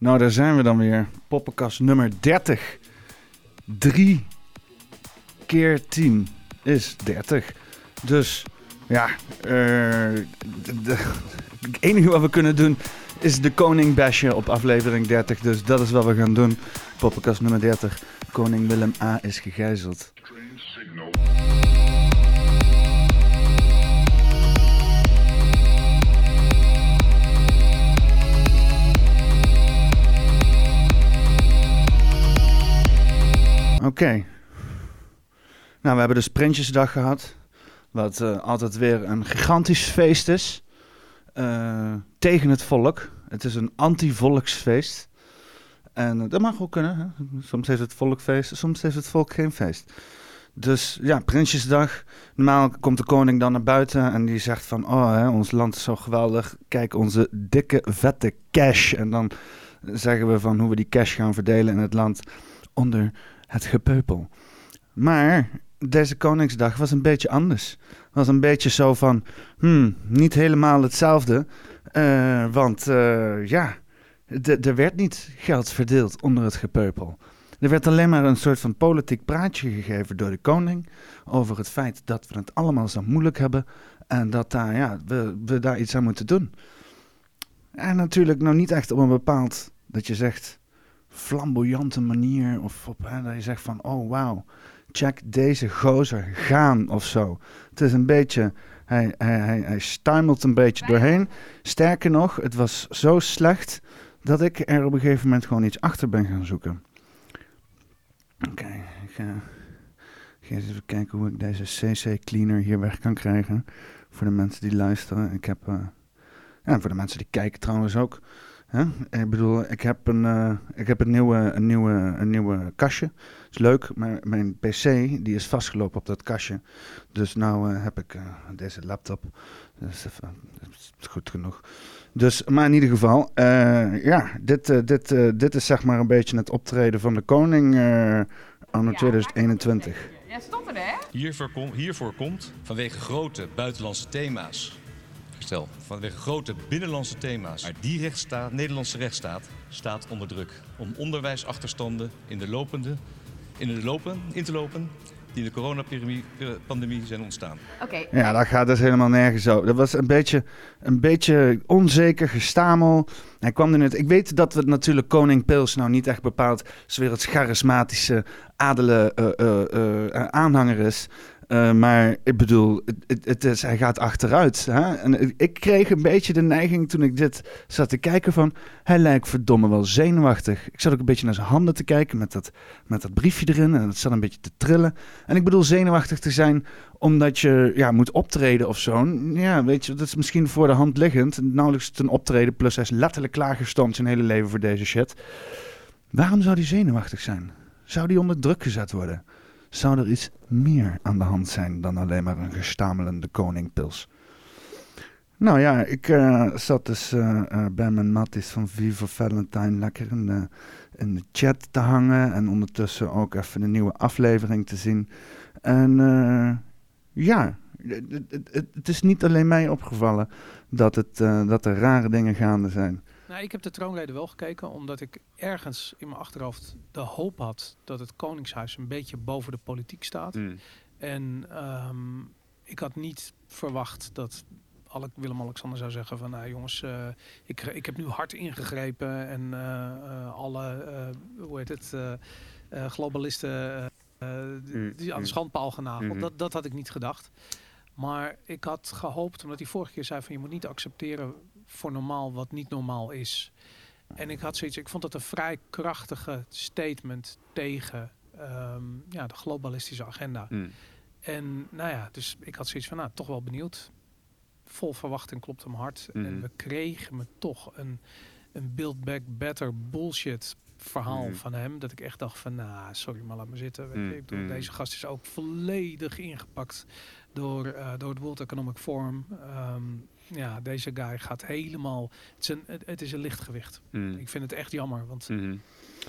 Nou, daar zijn we dan weer. Poppenkast nummer 30. 3 keer 10 is 30. Dus ja, uh, het enige wat we kunnen doen is de koning bashen op aflevering 30. Dus dat is wat we gaan doen. Poppenkast nummer 30. Koning Willem A is gegijzeld. Oké. Nou, we hebben dus Prinsjesdag gehad. Wat uh, altijd weer een gigantisch feest is. Uh, tegen het volk. Het is een anti-volksfeest. En dat mag ook kunnen. Hè? Soms heeft het volk feest, soms heeft het volk geen feest. Dus ja, Prinsjesdag. Normaal komt de koning dan naar buiten en die zegt van... Oh, hè, ons land is zo geweldig. Kijk, onze dikke, vette cash. En dan zeggen we van hoe we die cash gaan verdelen in het land onder het gepeupel. Maar deze Koningsdag was een beetje anders. Was een beetje zo van, hmm, niet helemaal hetzelfde. Uh, want uh, ja, er werd niet geld verdeeld onder het gepeupel. Er werd alleen maar een soort van politiek praatje gegeven door de koning over het feit dat we het allemaal zo moeilijk hebben en dat ja, we, we daar iets aan moeten doen. En natuurlijk nou niet echt op een bepaald, dat je zegt, flamboyante manier. Of op, hè, dat je zegt van, oh wauw, check deze gozer gaan of zo. Het is een beetje, hij, hij, hij, hij een beetje doorheen. Sterker nog, het was zo slecht dat ik er op een gegeven moment gewoon iets achter ben gaan zoeken. Oké, ik ga, even kijken hoe ik deze CC cleaner hier weg kan krijgen. Voor de mensen die luisteren. Ik heb, uh, ja, voor de mensen die kijken trouwens ook. Ik bedoel, ik heb een, uh, ik heb een, nieuwe, een, nieuwe, een nieuwe kastje. is leuk, maar mijn PC die is vastgelopen op dat kastje. Dus nou uh, heb ik uh, deze laptop. Dat is, even, dat is goed genoeg. Dus, maar in ieder geval, ja, dit, dit, dit is zeg maar een beetje het optreden van de koning anno ja, 2021. Ja, stond er hè? Hiervoor, kom, hiervoor komt vanwege grote buitenlandse thema's Stel, vanwege grote binnenlandse thema's. Maar die rechtsstaat, Nederlandse rechtsstaat staat onder druk. Om onderwijsachterstanden in de, lopende, in de lopen, in te lopen die in de coronapandemie zijn ontstaan. Oké. Ja, dat gaat dus helemaal nergens zo. Dat was een beetje, een beetje onzeker gestamel. Hij kwam er net. Ik weet dat we natuurlijk koning Pils nou niet echt bepaald weer het charismatische adele uh, uh, aanhanger is. Uh, maar ik bedoel, het, het hij gaat achteruit. Hè? En ik kreeg een beetje de neiging toen ik dit zat te kijken van... Hij lijkt verdomme wel zenuwachtig. Ik zat ook een beetje naar zijn handen te kijken met dat, met dat briefje erin. En het zat een beetje te trillen. En ik bedoel zenuwachtig te zijn omdat je ja, moet optreden of zo. Ja, weet je, dat is misschien voor de hand liggend. Nauwelijks een optreden, plus hij is letterlijk klaargestoomd zijn hele leven voor deze shit. Waarom zou hij zenuwachtig zijn? Zou die onder druk gezet worden? Zou er iets meer aan de hand zijn dan alleen maar een gestamelende koningpils. Nou ja, ik uh, zat dus uh, uh, bij mijn matties van Viva Valentine lekker in de, in de chat te hangen. En ondertussen ook even een nieuwe aflevering te zien. En ja, het, het, het, is niet alleen mij opgevallen dat, het, dat er rare dingen gaande zijn. Nou, ik heb de troonrede wel gekeken, omdat ik ergens in mijn achterhoofd de hoop had dat het Koningshuis een beetje boven de politiek staat. Mm. En um, ik had niet verwacht dat Willem-Alexander zou zeggen van nou jongens, uh, ik, ik heb nu hard ingegrepen en uh, alle, hoe heet het, globalisten mm. die aan de mm. schandpaal genageld. -hmm. Dat, dat had ik niet gedacht. Maar ik had gehoopt, omdat hij vorige keer zei van je moet niet accepteren voor normaal wat niet normaal is. En ik had zoiets, ik vond dat een vrij krachtige statement tegen ehm, ja, de globalistische agenda. Hmm. En nou ja, dus ik had zoiets van, nou, toch wel benieuwd. Vol verwachting klopt hem hard. En hmm. we kregen me toch een, een Build Back Better bullshit verhaal hmm. van hem. Dat ik echt dacht van, nou, sorry, maar laat me zitten. Ik bedoel, deze gast is ook volledig ingepakt door, uh, door het World Economic Forum. Um, ja, deze guy gaat helemaal. Het is een, het, is een lichtgewicht. Mm. Ik vind het echt jammer. Want mm.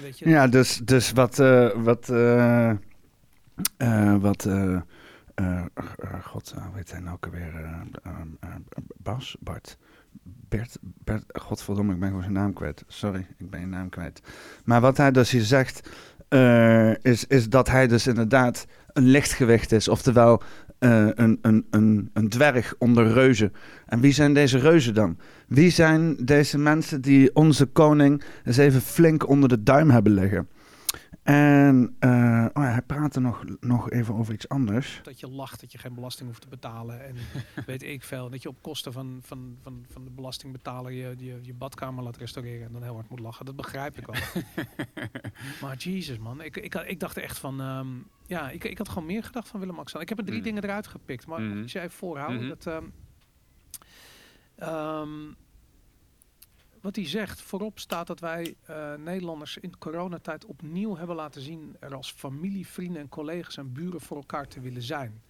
weet je. Ja, dus, dus wat. Uh, wat. Uh, uh, wat. God, hoe heet hij nou ook alweer? Bas, Bart. Bert, Bert, godverdomme, ik ben gewoon zijn naam kwijt. Sorry, ik ben je naam kwijt. Maar wat hij dus hier zegt, uh, is, is dat hij dus inderdaad een lichtgewicht is. Oftewel uh, een, een, een, een dwerg onder reuzen. En wie zijn deze reuzen dan? Wie zijn deze mensen die onze koning eens even flink onder de duim hebben liggen? En uh, oh ja, hij praatte nog, nog even over iets anders. Dat je lacht dat je geen belasting hoeft te betalen. En weet ik veel. Dat je op kosten van, van, van, van de belastingbetaler je, je, je badkamer laat restaureren. En dan heel hard moet lachen. Dat begrijp ik wel. maar Jesus man. Ik, ik, ik dacht echt van... Um, ja, ik, ik had gewoon meer gedacht van Willem-Alexander. Ik heb er drie mm. dingen eruit gepikt. Maar mm. ik zei even voorhouden. Mm -hmm. dat, um, um, wat hij zegt, voorop staat dat wij uh, Nederlanders in coronatijd opnieuw hebben laten zien er als familie, vrienden en collega's en buren voor elkaar te willen zijn.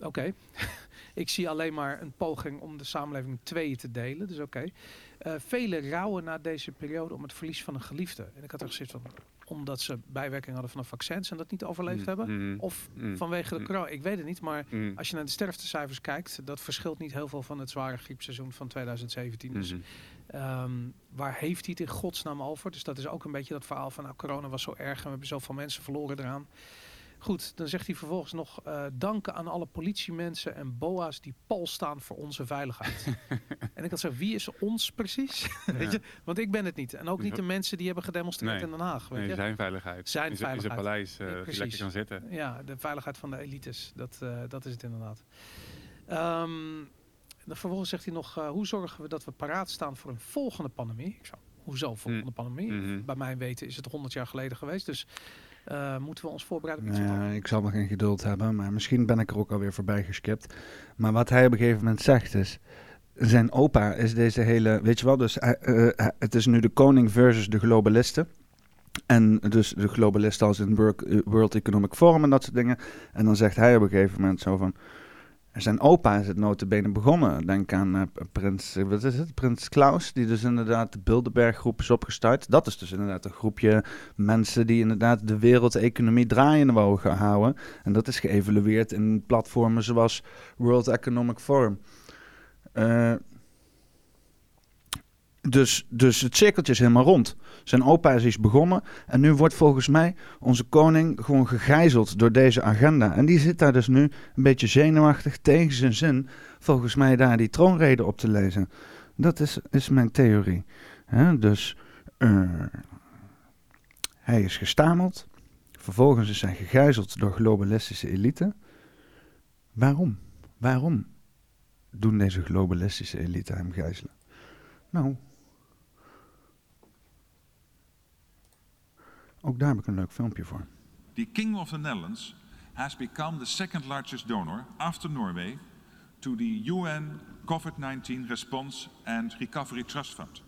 Oké, ik zie alleen maar een poging om de samenleving tweeën te delen, dus oké. Okay. Velen rouwen na deze periode om het verlies van een geliefde. En ik had er gezegd van, omdat ze bijwerking hadden van een vaccins en dat niet overleefd mm, hebben? Mm, of mm, vanwege de corona? Ik weet het niet, maar als je naar de sterftecijfers kijkt, dat verschilt niet heel veel van het zware griepseizoen van 2017. Dus -hmm. um, waar heeft hij het in godsnaam over? Dus dat is ook een beetje dat verhaal van nou, corona was zo erg en we hebben zoveel mensen verloren eraan. Goed, dan zegt hij vervolgens nog uh, danken aan alle politiemensen en boa's die pal staan voor onze veiligheid. en ik had zo, wie is ons precies? Ja. weet je? Want ik ben het niet. En ook niet de mensen die hebben gedemonstreerd nee. in Den Haag. Weet nee, je? zijn veiligheid. Zijn is, veiligheid. Is het paleis uh, ja, lekker kan zitten. Ja, de veiligheid van de elites. Dat, uh, dat is het inderdaad. Um, dan vervolgens zegt hij nog, hoe zorgen we dat we paraat staan voor een volgende pandemie? Ik zou, hoezo volgende mm. pandemie? Mm -hmm. Bij mijn weten is het 100 jaar geleden geweest. Dus uh, moeten we ons voorbereiden? Nou ja, ik zal nog geen geduld hebben, maar misschien ben ik er ook alweer voorbij geskipt. Maar wat hij op een gegeven moment zegt is, zijn opa is deze hele, weet je wel, dus uh, uh, het is nu de koning versus de globalisten. En dus de globalisten als in World Economic Forum en dat soort dingen. En dan zegt hij op een gegeven moment zo van, zijn opa is het notabene begonnen. Denk aan uh, prins, wat is het? Prins Klaus, die dus inderdaad de Bilderberg-groep is opgestart. Dat is dus inderdaad een groepje mensen die inderdaad de wereldeconomie draaiende wouden houden. En dat is geëvalueerd in platformen zoals World Economic Forum. Uh, dus, dus het cirkeltje is helemaal rond. Zijn opa is iets begonnen. En nu wordt volgens mij onze koning gewoon gegijzeld door deze agenda. En die zit daar dus nu een beetje zenuwachtig tegen zijn zin. Volgens mij daar die troonrede op te lezen. Dat is, is mijn theorie. He, dus uh, hij is gestameld. Vervolgens is hij gegijzeld door globalistische elite. Waarom? Waarom doen deze globalistische elite hem gijzelen? Nou, Ook daar heb ik een leuk filmpje voor. The King of the Netherlands has become the second largest donor after Norway to the UN COVID-19 Response and Recovery Trust Fund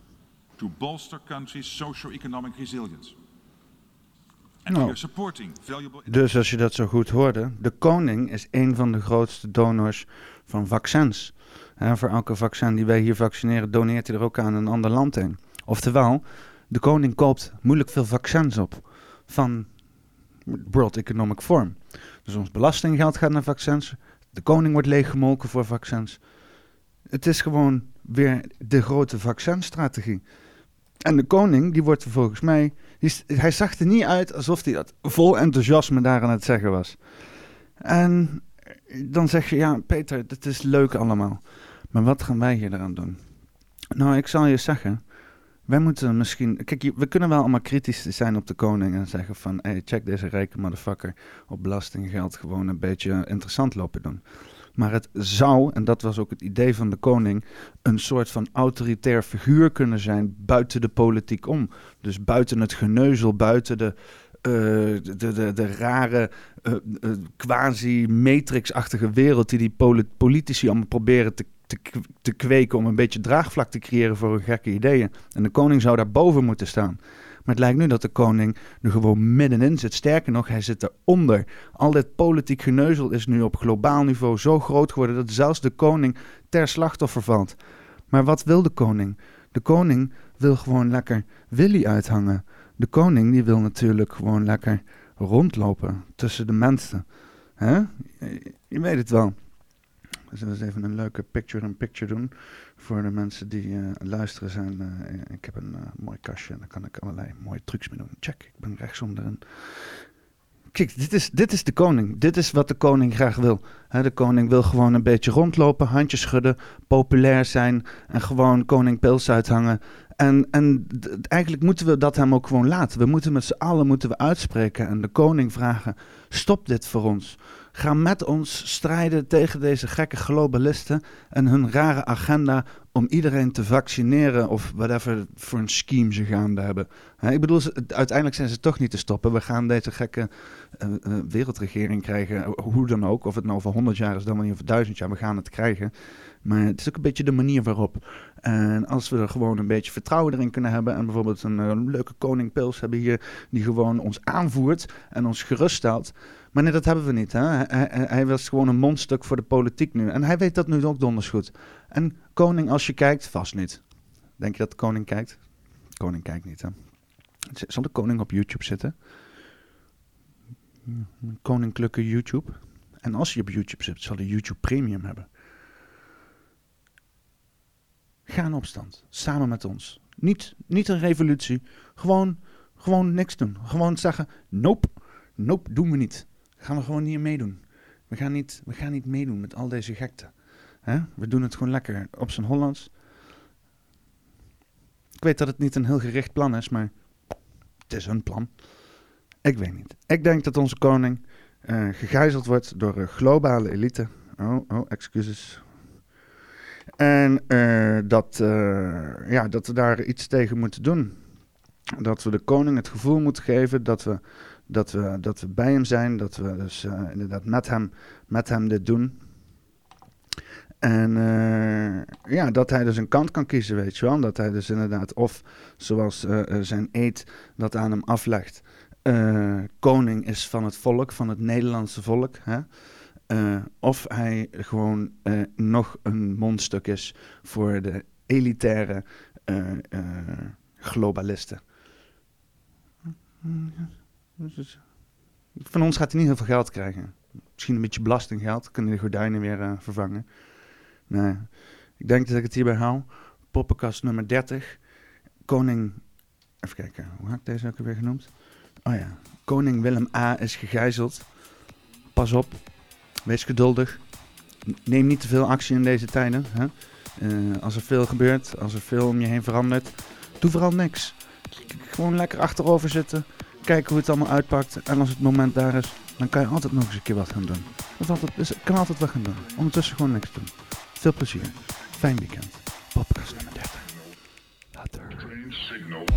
to bolster countries' socio-economic resilience. And Nou, supporting valuable Dus als je dat zo goed hoorde, de koning is een van de grootste donors van vaccins. Hè, voor elke vaccin die wij hier vaccineren, doneert hij er ook aan een ander land in. Oftewel, de koning koopt moeilijk veel vaccins op van World Economic Forum. Dus ons belastinggeld gaat naar vaccins. De koning wordt leeggemolken voor vaccins. Het is gewoon weer de grote vaccinstrategie. En de koning, die wordt volgens mij... Hij zag er niet uit alsof hij dat vol enthousiasme daar aan het zeggen was. En dan zeg je, ja Peter, dat is leuk allemaal. Maar wat gaan wij hier eraan doen? Nou, ik zal je zeggen... Wij moeten misschien. Kijk, we kunnen wel allemaal kritisch zijn op de koning en zeggen van: hey, check deze rijke motherfucker op belastinggeld gewoon een beetje interessant lopen doen. Maar het zou, en dat was ook het idee van de koning, een soort van autoritair figuur kunnen zijn buiten de politiek om. Dus buiten het geneuzel, buiten de, uh, de, de, de, rare, uh, uh, quasi-matrix-achtige wereld die die politici allemaal proberen te te, kweken om een beetje draagvlak te creëren voor hun gekke ideeën. En de koning zou daar boven moeten staan. Maar het lijkt nu dat de koning er gewoon middenin zit. Sterker nog, hij zit eronder. Al dit politiek geneuzel is nu op globaal niveau zo groot geworden dat zelfs de koning ter slachtoffer valt. Maar wat wil de koning? De koning wil gewoon lekker Willy uithangen. De koning die wil natuurlijk gewoon lekker rondlopen tussen de mensen. Je weet het wel. Zullen we eens even een leuke picture-in-picture doen voor de mensen die luisteren zijn. ik heb een mooi kastje en daar kan ik allerlei mooie trucs mee doen. Check, ik ben rechtsom erin. Kijk, dit is, dit is de koning. Dit is wat de koning graag wil. de koning wil gewoon een beetje rondlopen, handjes schudden, populair zijn en gewoon koning pils uithangen. En, en eigenlijk moeten we dat hem ook gewoon laten. We moeten met z'n allen moeten we uitspreken en de koning vragen: stop dit voor ons. Ga met ons strijden tegen deze gekke globalisten en hun rare agenda om iedereen te vaccineren of whatever voor een scheme ze gaande hebben. Ik bedoel, uiteindelijk zijn ze toch niet te stoppen. We gaan deze gekke uh, wereldregering krijgen, hoe dan ook. Of het nou over 100 jaar is, dan wel niet over 1000 jaar. We gaan het krijgen. Maar het is ook een beetje de manier waarop. En als we er gewoon een beetje vertrouwen erin kunnen hebben. En bijvoorbeeld een, leuke koning Pils hebben hier. Die gewoon ons aanvoert en ons geruststelt. Maar nee, dat hebben we niet. Hè? Hij, was gewoon een mondstuk voor de politiek nu. En hij weet dat nu ook donders goed. En koning, als je kijkt, vast niet. Denk je dat de koning kijkt? koning kijkt niet, hè? Zal de koning op YouTube zitten? Koninklijke YouTube. En als hij op YouTube zit, zal hij YouTube Premium hebben. Ga in opstand. Samen met ons. Niet, niet een revolutie. Gewoon, gewoon niks doen. Gewoon zeggen, nope, nope, doen we niet. Gaan we gewoon niet meedoen. We gaan niet, we gaan niet meedoen met al deze gekte. We doen het gewoon lekker op zijn Hollands. Ik weet dat het niet een heel gericht plan is, maar is een plan. Ik weet niet. Ik denk dat onze koning uh, gegijzeld wordt door een globale elite. Oh, oh, excuses. En uh, dat, ja, dat we daar iets tegen moeten doen. Dat we de koning het gevoel moeten geven dat we, dat we, dat we bij hem zijn. Dat we dus inderdaad met hem, met hem dit doen. En uh, ja, dat hij dus een kant kan kiezen, weet je wel. Dat hij dus inderdaad, of zoals uh, zijn eed dat aan hem aflegt, koning is van het volk, van het Nederlandse volk. Hè? of hij gewoon nog een mondstuk is voor de elitaire globalisten. Van ons gaat hij niet heel veel geld krijgen. Misschien een beetje belastinggeld, kunnen de gordijnen weer vervangen. Nee, ik denk dat ik het hierbij hou. Poppenkast nummer 30. Koning. Even kijken, hoe had ik deze ook weer genoemd? Oh ja. Koning Willem A is gegijzeld. Pas op. Wees geduldig. Neem niet te veel actie in deze tijden. Hè? Uh, als er veel gebeurt, als er veel om je heen verandert, doe vooral niks. Gewoon lekker achterover zitten. Kijken hoe het allemaal uitpakt. En als het moment daar is, dan kan je altijd nog eens een keer wat gaan doen. Dat kan altijd wat gaan doen. Ondertussen gewoon niks doen. Veel plezier. Fijn weekend. Podcast nummer 30. Later.